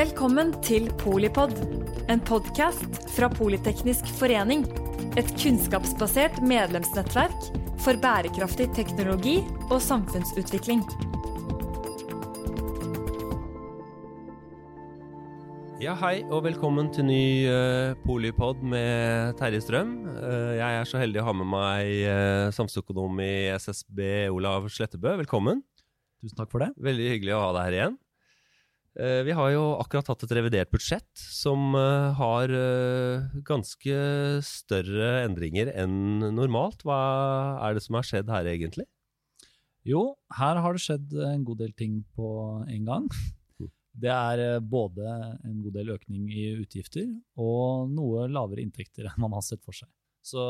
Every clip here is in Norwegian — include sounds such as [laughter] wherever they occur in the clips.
Velkommen til Polipod, en podkast fra Politeknisk forening. Et kunnskapsbasert medlemsnettverk for bærekraftig teknologi og samfunnsutvikling. Ja, hei og velkommen til ny uh, Polipod med Terje Strøm. Uh, jeg er så heldig å ha med meg uh, samfunnsøkonom i SSB, Olav Slettebø. Velkommen. Tusen takk for det. Veldig hyggelig å ha deg her igjen. Uh, vi har jo akkurat hatt et revidert budsjett som uh, har uh, ganske større endringer enn normalt. Hva er det som har skjedd her, egentlig? Jo, her har det skjedd en god del ting på en gang. [laughs] Det er både en god del økning i utgifter og noe lavere inntekter enn man har sett for seg. Så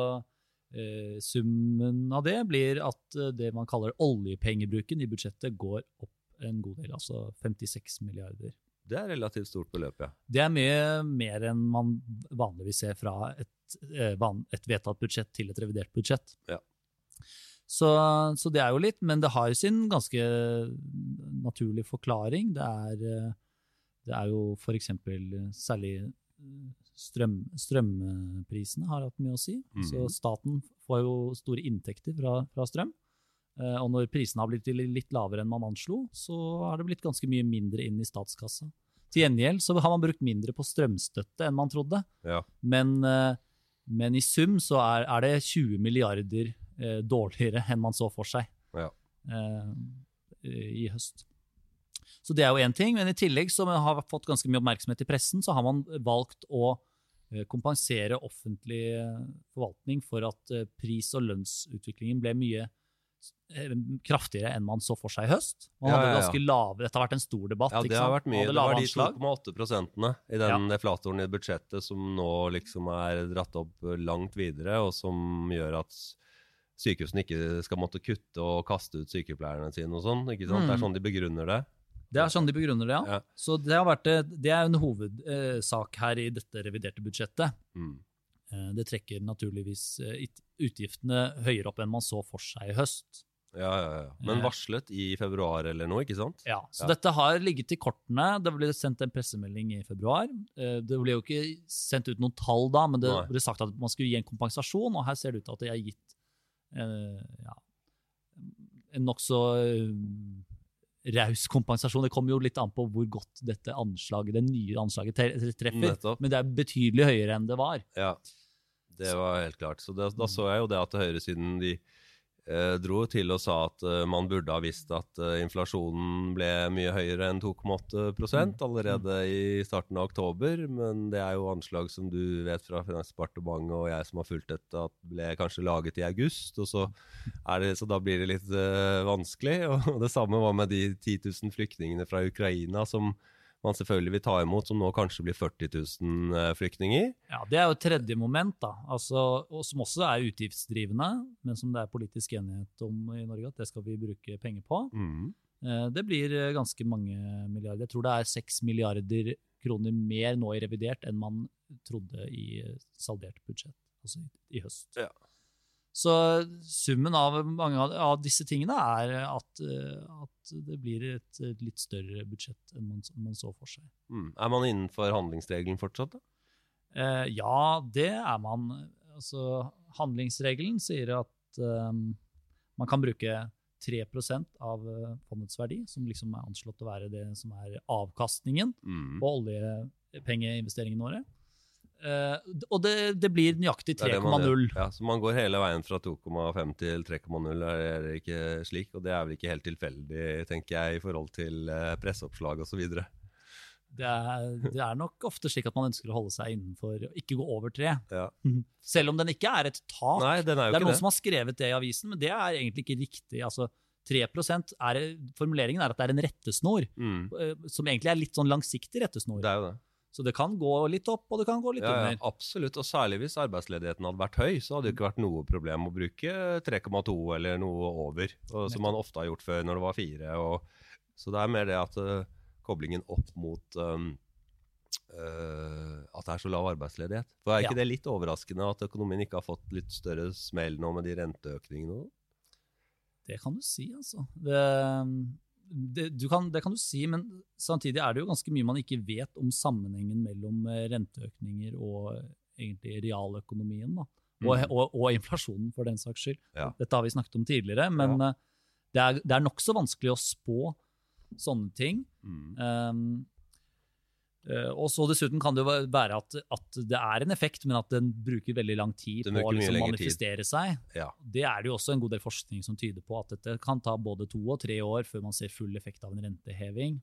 eh, summen av det blir at det man kaller oljepengebruken i budsjettet går opp en god del, altså 56 milliarder. Det er relativt stort beløp, ja. Det er mye mer enn man vanligvis ser fra et, et vedtatt budsjett til et revidert budsjett. Ja. Så, så, det er jo litt, men det har sin ganske naturlig forklaring. Det er, det er jo f.eks. særlig strøm, strømprisene har hatt mye å si. Mm. Så staten får jo store inntekter fra, fra strøm. Og når prisene har blitt litt lavere enn man anslo, så har det blitt ganske mye mindre inn i statskassa. Til gjengjeld så har man brukt mindre på strømstøtte enn man trodde. Ja. Men, men, i sum så er, er det 20 milliarder eh, dårligere enn man så for seg ja. eh, i høst. Så det er jo én ting. Men i tillegg, som har fått ganske mye oppmerksomhet i pressen, så har man valgt å kompensere offentlig forvaltning for at pris- og lønnsutviklingen ble mye kraftigere enn man så for seg i høst. Man hadde Ja, ja, ja. ganske lave, Dette har vært en stor debatt. Ja, det har vært mye. Det var de 2,8 prosentene i den deflatoren i budsjettet som nå liksom er dratt opp langt videre, og som gjør at sykehusene ikke skal måtte kutte og kaste ut sykepleierne sine og sånn. ikke sant? Det er sånn de begrunner det. Det er sånn de begrunner det, ja. Så det, har vært, det er en hovedsak her i dette reviderte budsjettet. Mm. Eh, Det trekker naturligvis eh, utgiftene høyere opp enn man så for seg i høst. Ja, ja, ja. Men Eh. varslet i februar eller noe, ikke sant? Ja, Så Ja. dette har ligget i kortene. Det ble sendt en pressemelding i februar. Eh, Det ble jo ikke sendt ut noen tall da, men det Nei. ble sagt at man skulle gi en kompensasjon, og her ser det ut til at det har gitt eh, ja, en nokså uh, raus kompensasjon. Det kommer jo litt an på hvor godt dette anslaget, det nye anslaget treffer. Nettopp. Men det er betydelig høyere enn det var. Ja, det var helt klart. Så det, da så jeg jo det at høyresiden de eh, dro til og sa at eh, man burde ha visst at eh, inflasjonen ble mye høyere enn 2,8 allerede i starten av oktober. Men det er jo anslag som du vet fra Finansdepartementet og jeg som har fulgt dette, at ble kanskje laget i august. og Så, det, så da blir det litt eh, vanskelig. [laughs] Og det samme var med de 10 000 flyktningene fra Ukraina som man selvfølgelig vil ta imot, som nå kanskje blir 40 000 eh, flyktninger. Ja, Det er jo et tredje moment, da, altså, og som også er utgiftsdrivende, men som det er politisk enighet om i Norge at det skal vi bruke penger på. Mm. Eh, Det blir eh, ganske mange milliarder. Jeg tror det er seks milliarder kroner mer nå i revidert enn man trodde i saldert budsjett, altså i, i høst. Ja. Så summen av mange av, disse tingene er at, eh, at det blir et, et litt større budsjett enn man, man så for seg. Mm. Er man innenfor handlingsregelen fortsatt? da? Eh, ja, det er man. Altså, handlingsregelen sier at eh, man kan bruke 3% av eh, fondets verdi, som liksom er anslått å være det som er avkastningen Mm. på oljepengeinvesteringene våre. Eh, og det, det blir nøyaktig Det er det man 3,0. Ja, så man går hele veien fra 2,5 til 3,0, er det ikke slik? Og det er vel ikke helt tilfeldig, tenker jeg, i forhold til eh, presseoppslag osv. Det, er- det er nok ofte slik at man ønsker å holde seg innenfor, ikke gå over 3. Ja. Selv om den ikke er et tak. Nei, den er det er noen det. som har skrevet det i avisen, men det er egentlig ikke riktig. Altså, 3% er, Formuleringen er at det er en rettesnor, Mm. eh, som egentlig er litt sånn langsiktig rettesnor. Det er jo det. Så det kan gå litt opp, og det kan gå litt Ja, under. absolutt. Og særlig hvis arbeidsledigheten hadde vært høy, så hadde det ikke vært noe problem å bruke 3,2 eller noe over. Og, som man ofte har gjort før når det var 4. Og, så det er mer det at uh, koblingen opp mot um, uh, at det er så lav arbeidsledighet. For er ikke Ja. det litt overraskende at økonomien ikke har fått litt større smell nå med de renteøkningene? Det kan du si, altså. Det, det, du kan, det kan du si, men samtidig er det jo ganske mye man ikke vet om sammenhengen mellom eh, renteøkninger og eh, egentlig realøkonomien. da. Og, Mm. og, og inflasjonen, for den saks skyld. Ja. Dette har vi snakket om tidligere, men ja. det er, det er nokså vanskelig å spå sånne ting. Mm. Um, eh, og så Dessuten kan det jo være at, at det er en effekt, men at den bruker veldig lang tid på å liksom, manifestere tid. seg. Ja. Det er det jo også en god del forskning som tyder på, at dette kan ta både to og tre år før man ser full effekt av en renteheving.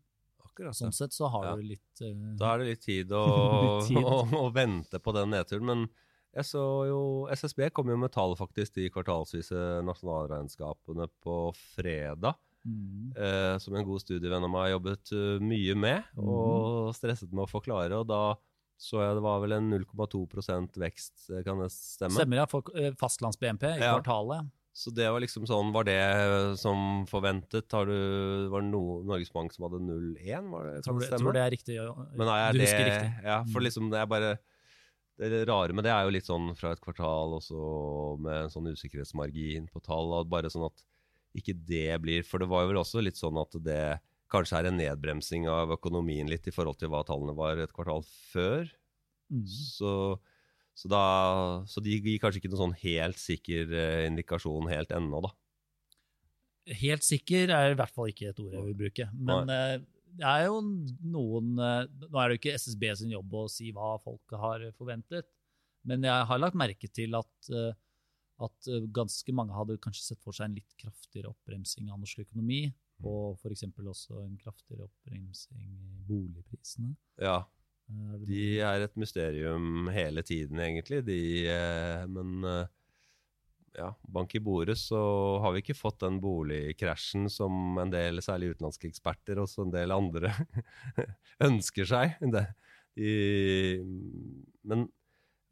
Akkurat. Sånn sett så har Ja. du litt uh, Da er det litt tid å, [laughs] Litt tid. [laughs] å, å vente på den nedturen. Men jeg så jo SSB kom jo med tall faktisk de kvartalsvise nasjonalregnskapene på fredag. Mm, Eh, som en god studievenn av meg har jobbet uh, mye med og stresset med å forklare. Og da så jeg det var vel en 0,2 vekst, eh, kan det stemme? Stemmer, ja. For fastlands-BNP i Ja. kvartalet. Så det var liksom sånn, var det som forventet? Har du, var det no, Norges Bank som hadde 0,1? Var det, tror, det tror det er riktig. ja. Men er du det, husker riktig. Ja, for Mm. liksom det er bare Det rare med det er jo litt sånn fra et kvartal også med en sånn usikkerhetsmargin på tall, og bare sånn at ikke det blir For det var jo vel også litt sånn at det kanskje er en nedbremsing av økonomien litt i forhold til hva tallene var et kvartal før. Mm. Så, så, da, så de gir kanskje ikke noen sånn helt sikker eh, indikasjon helt ennå, da. Helt sikker er i hvert fall ikke et ord jeg vil bruke. Men Nei. det er jo noen eh, Nå er det jo ikke SSB sin jobb å si hva folk har forventet, men jeg har lagt merke til at, eh, at eh, ganske mange hadde kanskje sett for seg en litt kraftigere oppbremsing av norsk økonomi, og f.eks. også en kraftigere oppbremsing i boligprisene. Ja, Eh, de er et mysterium hele tiden, egentlig. De, eh, men ja, bank i bordet så har vi ikke fått den boligkrasjen som en del, særlig utenlandske eksperter, og en del andre, [laughs] ønsker seg. Det, de, men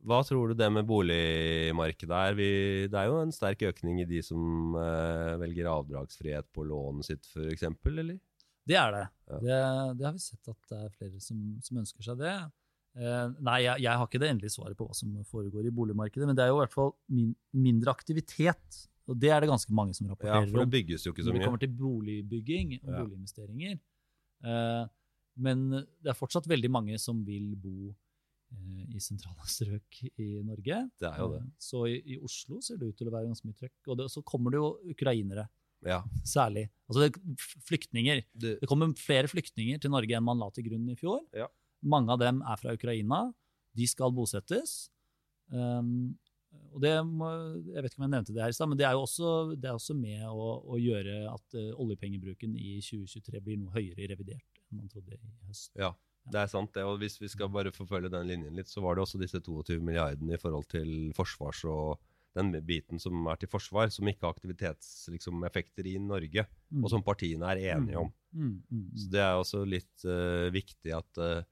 hva tror du det med boligmarkedet er? Vi, det er jo en sterk økning i de som eh, velger avdragsfrihet på lånet sitt, f.eks., eller? Det er det. Ja. det. Det har vi sett at det er flere som, som ønsker seg det. Eh, nei, jeg, jeg har ikke det endelige svaret på hva som foregår i boligmarkedet, men det er jo i hvert fall min, mindre aktivitet. Og det er det ganske mange som rapporterer om. Ja, for det bygges jo ikke så mye. når det kommer til boligbygging og Ja. boliginvesteringer. Eh, men det er fortsatt veldig mange som vil bo i sentrale [laughs] strøk i Norge. Det er jo det. Eh, Så i, i Oslo ser det ut til å være ganske mye trøkk. Og det, så kommer det jo ukrainere, Ja, særlig. Altså det, flyktninger. det, Det kommer flere flyktninger til Norge enn man la til grunn i fjor. Ja. Mange av dem er fra Ukraina. De skal bosettes. Um, og det må, jeg vet ikke om jeg nevnte det her i stad, men det er jo også, det er også med å, å gjøre at eh, oljepengebruken i 2023 blir noe høyere i revidert enn man trodde i høst. Ja, det er sant. det, og Hvis vi skal bare forfølge den linjen litt, så var det også disse 22 milliardene i forhold til forsvars og den biten som er til forsvar, som ikke har aktivitetseffekter liksom, effekter i Norge, Mm. og som partiene er enige om. Mm, mm, Så mm. det er også litt uh, viktig at eh,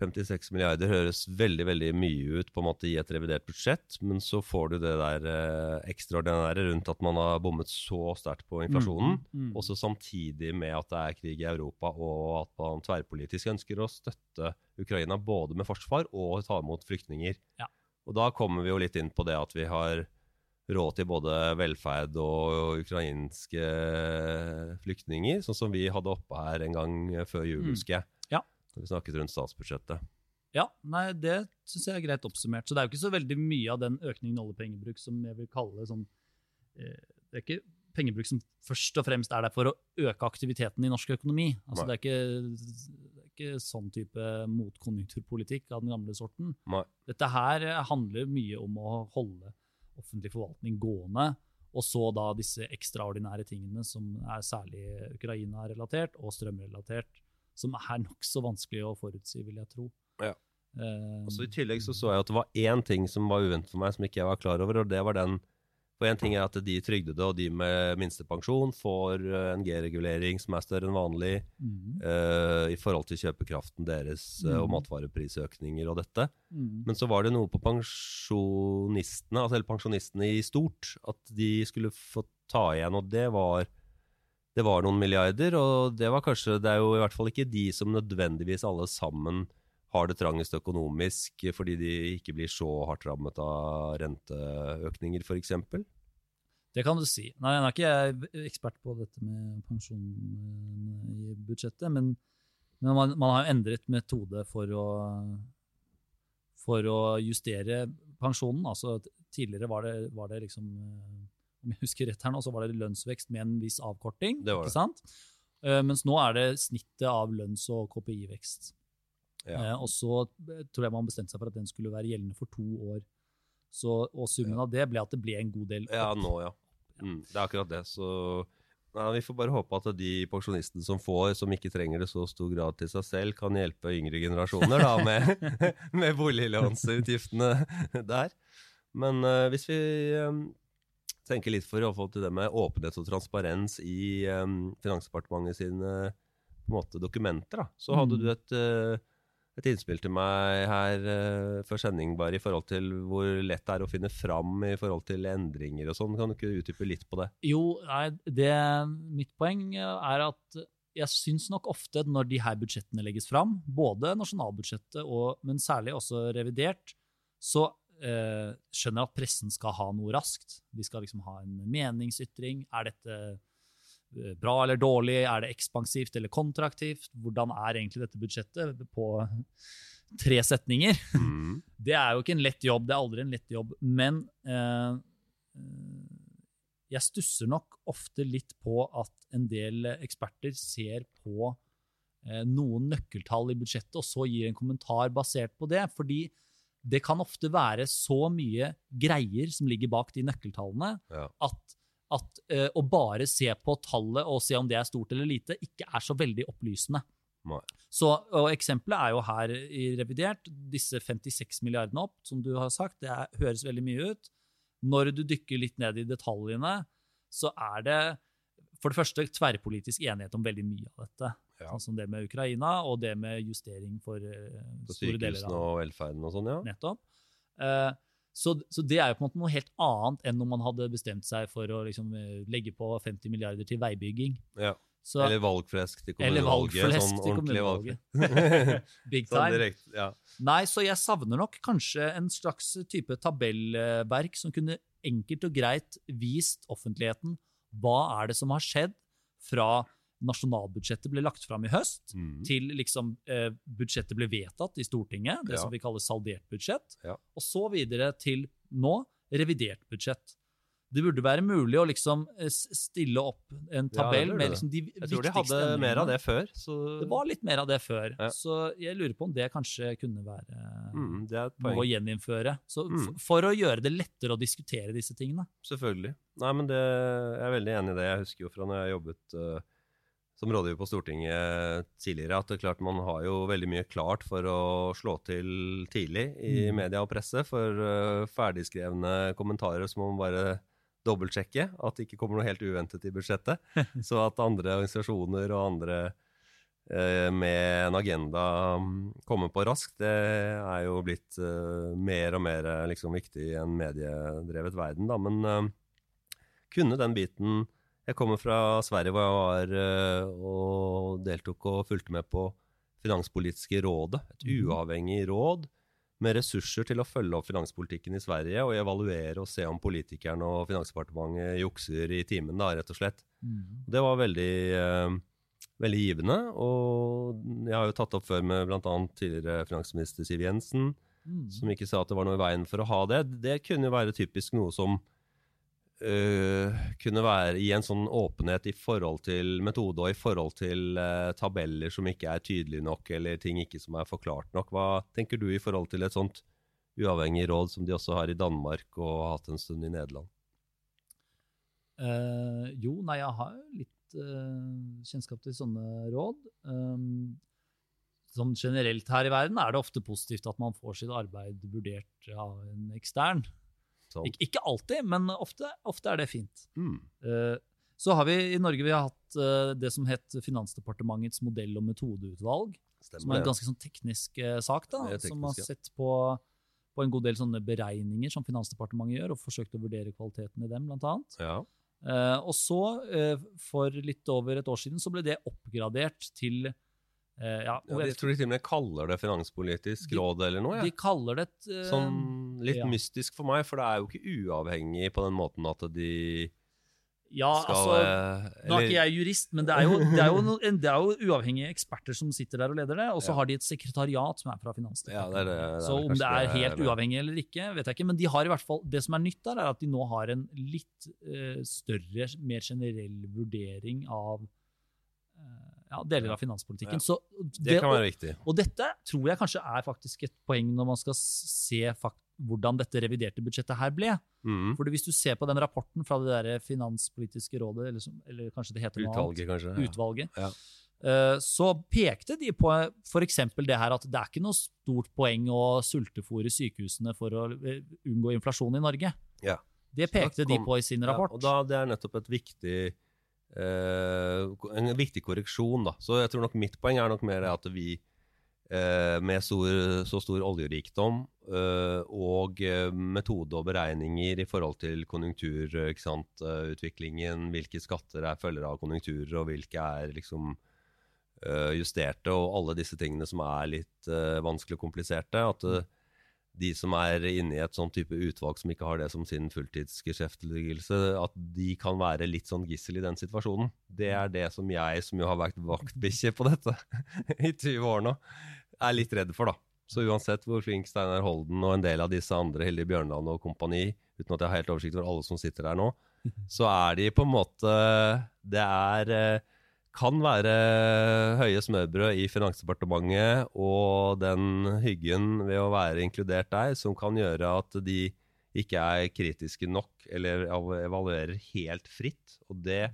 56 milliarder høres veldig veldig mye ut på en måte i et revidert budsjett, men så får du det der eh, ekstraordinære rundt at man har bommet så sterkt på inflasjonen. Mm, mm. Også samtidig med at det er krig i Europa, og at man tverrpolitisk ønsker å støtte Ukraina både med forsvar og ta imot flyktninger. Ja. Og da kommer vi jo litt inn på det at vi har råd til både velferd og ukrainske flyktninger, sånn som vi hadde oppe her en gang før jul, Mm. husker jeg. Da vi snakket rundt statsbudsjettet. Ja, nei, det syns jeg er greit oppsummert. Så det er jo ikke så veldig mye av den økningen i oljepengebruk som jeg vil kalle sånn eh, Det er ikke pengebruk som først og fremst er der for å øke aktiviteten i norsk økonomi. Altså, det, er ikke, det er ikke sånn type motkonjunkturpolitikk av den gamle sorten. Nei. Dette her handler mye om å holde offentlig forvaltning gående, og så da disse ekstraordinære tingene som er særlig Ukraina-relatert og strømrelatert, som er nokså vanskelig å forutsi, vil jeg tro. Ja. Uh, altså, I tillegg så, så jeg at det var én ting som var uventet for meg, som ikke jeg var klar over. og det var den For én ting er at de trygdede og de med minstepensjon får eh, en G-regulering som er større enn vanlig mm. uh, i forhold til kjøpekraften deres eh, og Mhm. matvareprisøkninger og dette. Mm. Men så var det noe på pensjonistene, altså eller pensjonistene i stort, at de skulle få ta igjen, og det var det var noen milliarder, og det var kanskje Det er jo i hvert fall ikke de som nødvendigvis alle sammen har det trangest økonomisk fordi de ikke blir så hardt rammet av renteøkninger, f.eks. Det kan du si. Nei, Nå er ikke jeg ekspert på dette med pensjon i budsjettet, men, men man, man, har endret metode for å, for å justere pensjonen. Altså, tidligere var det, var det liksom eh, Om jeg husker rett her nå, så var det lønnsvekst med en viss avkorting. Det var det. ikke sant? Uh, mens nå er det snittet av lønns- og KPI-vekst. Ja. Uh, og så tror jeg man bestemte seg for at den skulle være gjeldende for to år. Så, og summen Ja. av det ble at det ble en god del Ja, nå, ja. Mm, det er akkurat det. Så nei, vi får bare håpe at de pensjonistene som får, som ikke trenger det så stor grad til seg selv, kan hjelpe yngre generasjoner da, med, [laughs] med boliglånsutgiftene der. Men uh, hvis vi eh, tenker litt for hvert fall til det med åpenhet og transparens i um, Finansdepartementet sine på måte, dokumenter, da, så hadde Mm. du et eh, et innspill til meg her eh, før sending bare i forhold til hvor lett det er å finne fram i forhold til endringer og sånn. Kan du ikke utdype litt på det? Jo, nei, det, mitt poeng er at jeg syns nok ofte når de her budsjettene legges fram, både nasjonalbudsjettet, og, men særlig også revidert, så eh, skjønner at pressen skal ha noe raskt. De skal liksom ha en meningsytring. Er dette eh, bra eller dårlig? Er det ekspansivt eller kontraktivt? Hvordan er egentlig dette budsjettet på tre setninger? Mm. [laughs] Det er jo ikke en lett jobb, det er aldri en lett jobb, men eh, jeg stusser nok ofte litt på at en del eksperter ser på eh, noen nøkkeltall i budsjettet, og så gir en kommentar basert på det. Fordi det kan ofte være så mye greier som ligger bak de nøkkeltallene, Ja. at, at uh, å bare se på tallet og se om det er stort eller lite, ikke er så veldig opplysende. Nei. Så, og Eksempelet er jo her i revidert. Disse 56 milliardene opp, som du har sagt, det er, høres veldig mye ut. Når du dykker litt ned i detaljene, så er det for det første tverrpolitisk enighet om veldig mye av dette. Ja. Sånn som det med Ukraina, og det med justering for eh, På store deler sykehusene og velferden og sånn, ja. Nettopp. Eh, så, så det er jo på en måte noe helt annet enn om man hadde bestemt seg for å liksom, eh, legge på 50 milliarder til veibygging. ja. Så, Eller valgflesk til eller kommunevalget. sånn ordentlig valgflesk. [laughs] [laughs] Big sånn time. ja. Nei, så jeg savner nok kanskje en slags type tabellverk som kunne enkelt og greit vist offentligheten hva er det som har skjedd fra nasjonalbudsjettet ble lagt fram i høst, Mm. til liksom eh, budsjettet ble vedtatt i Stortinget, det Ja. som vi kaller saldert budsjett, Ja. og så videre til nå revidert budsjett. Det burde være mulig å liksom eh, stille opp en tabell ja, med liksom de Jeg tror de hadde hadde mer av det før. Så Det var litt mer av det før, Ja. så jeg lurer på om det kanskje kunne være mm, det er et noe å gjeninnføre. Så Mm. for, For å gjøre det lettere å diskutere disse tingene. Selvfølgelig. Nei, men det, jeg er veldig enig i det. Jeg husker jo fra når jeg jobbet eh, som rådgiver på Stortinget tidligere, at det er klart man har jo veldig mye klart for å slå til tidlig i Mm. media og presse. For uh, ferdigskrevne kommentarer så må man bare dobbeltsjekke at det ikke kommer noe helt uventet i budsjettet. [laughs] Så at andre organisasjoner og andre uh, med en agenda mm, kommer på raskt, det er jo blitt uh, mer og mer liksom, viktig i en mediedrevet verden. Da. Men kunne den biten Jeg kommer fra Sverige hvor jeg var eh, og deltok og fulgte med på Finanspolitiske rådet, et Mhm. uavhengig råd med ressurser til å følge opp finanspolitikken i Sverige og evaluere og se om politikerne og Finansdepartementet jukser i timen, da, rett og slett. Det var veldig, uh, veldig givende, og jeg har jo tatt opp før med bl.a. tidligere finansminister Siv Jensen, Mm. som ikke sa at det var noe i veien for å ha det. Det kunne jo være typisk noe som øh, kunne være i en sånn åpenhet i forhold til metode og i forhold til uh, tabeller som ikke er tydelige nok, eller ting ikke som er forklart nok. Hva tenker du i forhold til et sånt uavhengig råd som de også har i Danmark og har hatt en stund i Nederland? Uh, jo, nei, jeg har litt kjennskap til sånne råd. Um, som generelt her i verden er det ofte positivt at man får sitt arbeid vurdert av en ekstern. Sånn. Ik ikke alltid, men ofte, ofte er det fint. Mm. Uh, så har vi i Norge vi har hatt uh, det som het Finansdepartementets modell- og metodeutvalg. Som er en ganske sånn teknisk uh, sak, da, teknisk, som har sett på, på en god del sånne beregninger som Finansdepartementet gjør, og forsøkt å vurdere kvaliteten i dem, blant annet. Ja. Og så, for litt over et år siden, så ble det oppgradert til eh, ja, Ja, jeg tror de til og med kaller det finanspolitisk De- råd eller noe. De kaller det et eh, Sånn litt ja. mystisk for meg, for det er jo ikke uavhengig på den måten at de Ja, skal altså, eller... Nå er ikke jeg jurist, men det er jo, det er jo, det er jo uavhengige eksperter som sitter der og leder det, og så Ja. har de et sekretariat som er fra Ja, Finansdepartementet. det det- det så om det er det helt mener. uavhengig eller ikke, vet jeg ikke. Men de har i hvert fall, det som er nytt der, er at de nå har en litt uh, større, mer generell vurdering av eh, ja, deler av finanspolitikken. Ja. Så Det kan være viktig. og dette tror jeg kanskje er faktisk et poeng når man skal se fakt hvordan dette reviderte budsjettet her ble. Mm. Fordi hvis du ser på den rapporten fra det der finanspolitiske rådet, eller, som, eller kanskje det heter noe annet, Utvalget, kanskje. ja. utvalget, eh, så pekte de på f.eks. det her at det er ikke noe stort poeng å sultefòre sykehusene for å eh, unngå inflasjon i Norge. Ja. Det pekte kom, de på i sin rapport. og da, det er nettopp et viktig en viktig korreksjon. Da. Så jeg tror nok mitt poeng er nok mer at vi eh, med stor, så stor oljerikdom eh, og eh, metode og beregninger i forhold til konjunktur, eh, ikke sant? eh, utviklingen, hvilke skatter er følger av konjunkturer, og hvilke er liksom eh, justerte, og alle disse tingene som er litt eh, vanskelig og kompliserte. At eh, de som er inne i et sånn type utvalg som ikke har det som sin fulltidsgeskjefteligelse, at de kan være litt sånn gissel i den situasjonen. Det er det som jeg, som jo har vært vaktbikkje på dette [laughs] i 20 år nå, er litt redd for, da. Så uansett hvor flink Steinar Holden og en del av disse andre, Hilde Bjørnland og kompani, uten at jeg har helt oversikt over alle som sitter der nå, [laughs] så er de på en måte Det er eh, kan være høye smørbrød i Finansdepartementet og den hyggen ved å være inkludert der, som kan gjøre at de ikke er kritiske nok eller evaluerer helt fritt. Og det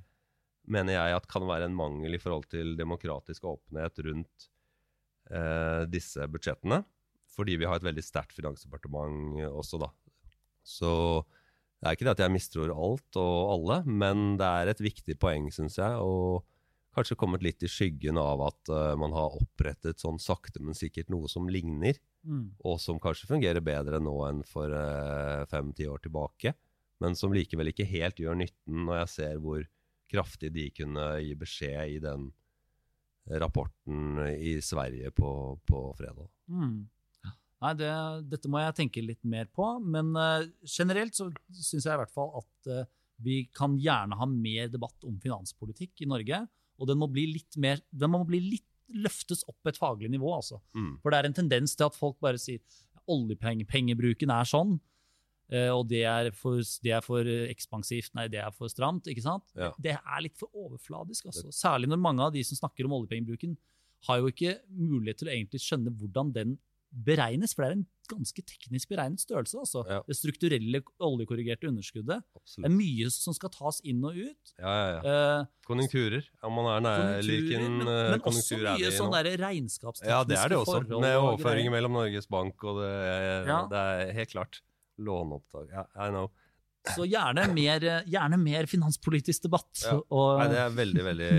mener jeg at kan være en mangel i forhold til demokratisk åpenhet rundt eh, disse budsjettene. Fordi vi har et veldig sterkt finansdepartement også, da. Så det er ikke det at jeg mistror alt og alle, men det er et viktig poeng, syns jeg. og kanskje kommet litt i skyggen av at uh, man har opprettet sånn sakte, men sikkert noe som ligner, Mm. og som kanskje fungerer bedre nå enn for uh, fem-ti år tilbake, men som likevel ikke helt gjør nytten når jeg ser hvor kraftig de kunne gi beskjed i den rapporten i Sverige på, på fredag. Mm. Nei, det, dette må jeg tenke litt mer på. Men uh, generelt så syns jeg i hvert fall at vi kan gjerne ha mer debatt om finanspolitikk i Norge. Og den må bli litt mer Den må bli litt løftes opp et faglig nivå, altså. Mm. For det er en tendens til at folk bare sier oljepengebruken er sånn, eh, og det er, for, det er for ekspansivt, nei, det er for stramt. ikke sant? Ja. Det er litt for overfladisk. altså. Særlig når mange av de som snakker om oljepengebruken, har jo ikke mulighet til å egentlig skjønne hvordan den beregnes, for det er en ganske teknisk beregnet størrelse. altså. Ja. Det strukturelle oljekorrigerte underskuddet. Det er mye som skal tas inn og ut. Ja, ja, ja. Eh, Konjunkturer. Om man er nær hvilken men, eh, men også konjunktur er vi mye sånn regnskapstekniske regnskapstekniske Ja, det er det også. forhold Med overføringer mellom Norges Bank og det, det er helt klart. Låneopptak. Yeah, I know. Så gjerne mer, gjerne mer finanspolitisk debatt. Og, Nei, det er jeg veldig, veldig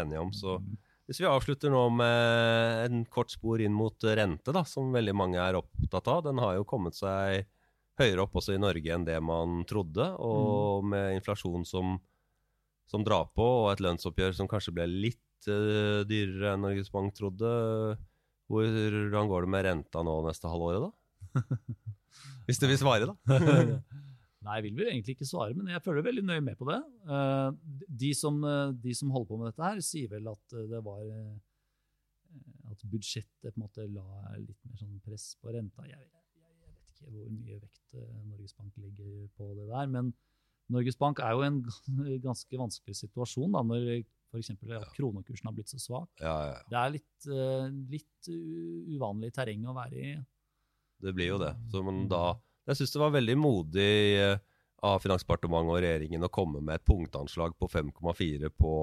enig om. Så [laughs] hvis vi avslutter nå med en kort spor inn mot rente, da, som veldig mange er opptatt av. Den har jo kommet seg høyere opp også i Norge enn det man trodde. Og med inflasjon som, som drar på, og et lønnsoppgjør som kanskje ble litt uh, dyrere enn Norges Bank trodde. Hvordan går det med renta nå neste halvåret, da? [laughs] Hvis du vil svare, da. [laughs] [laughs] Nei, jeg vil vel egentlig ikke svare, men jeg følger veldig nøye med på det. Eh, De som, eh, de som holder på med dette her, sier vel at eh, det var At budsjettet på en måte la litt mer sånn press på renta. Jeg, jeg, jeg vet ikke hvor mye vekt Norges Bank legger på det der, men Norges Bank er jo i en [laughs] ganske vanskelig situasjon da, når f.eks. at kronekursen har blitt så svak. Ja, ja. Det er litt, litt uvanlig terreng å være i. Det blir jo det. Så man da, jeg syns det var veldig modig eh, av Finansdepartementet og regjeringen å komme med et punktanslag på 5,4 på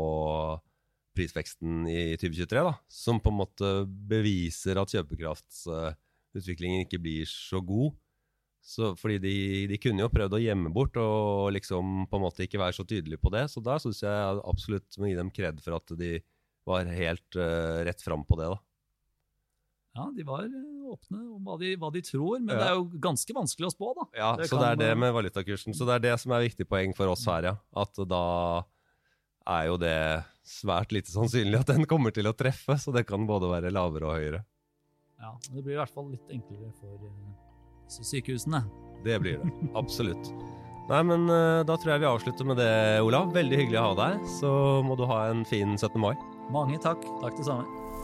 prisveksten i 2023, da, som på en måte beviser at kjøpekraftsutviklingen ikke blir så god. Så, fordi de, de kunne jo prøvd å gjemme bort og liksom på en måte ikke være så tydelige på det. Så da syns jeg absolutt må gi dem kred for at de var helt uh, rett fram på det. da. Ja, de var åpne om hva de, hva de tror, men Ja. det er jo ganske vanskelig å spå, da. Ja, Det så det er det med valutakursen. Så det er det som er viktig poeng for oss her, ja. At da er jo det svært lite sannsynlig at den kommer til å treffe, så det kan både være lavere og høyere. Ja, Det blir i hvert fall litt enklere for eh, sykehusene. Det blir det. Absolutt. Nei, men eh, da tror jeg vi avslutter med det, Olav. Veldig hyggelig å ha deg. Så må du ha en fin 17. mai. Mange takk. Takk det samme.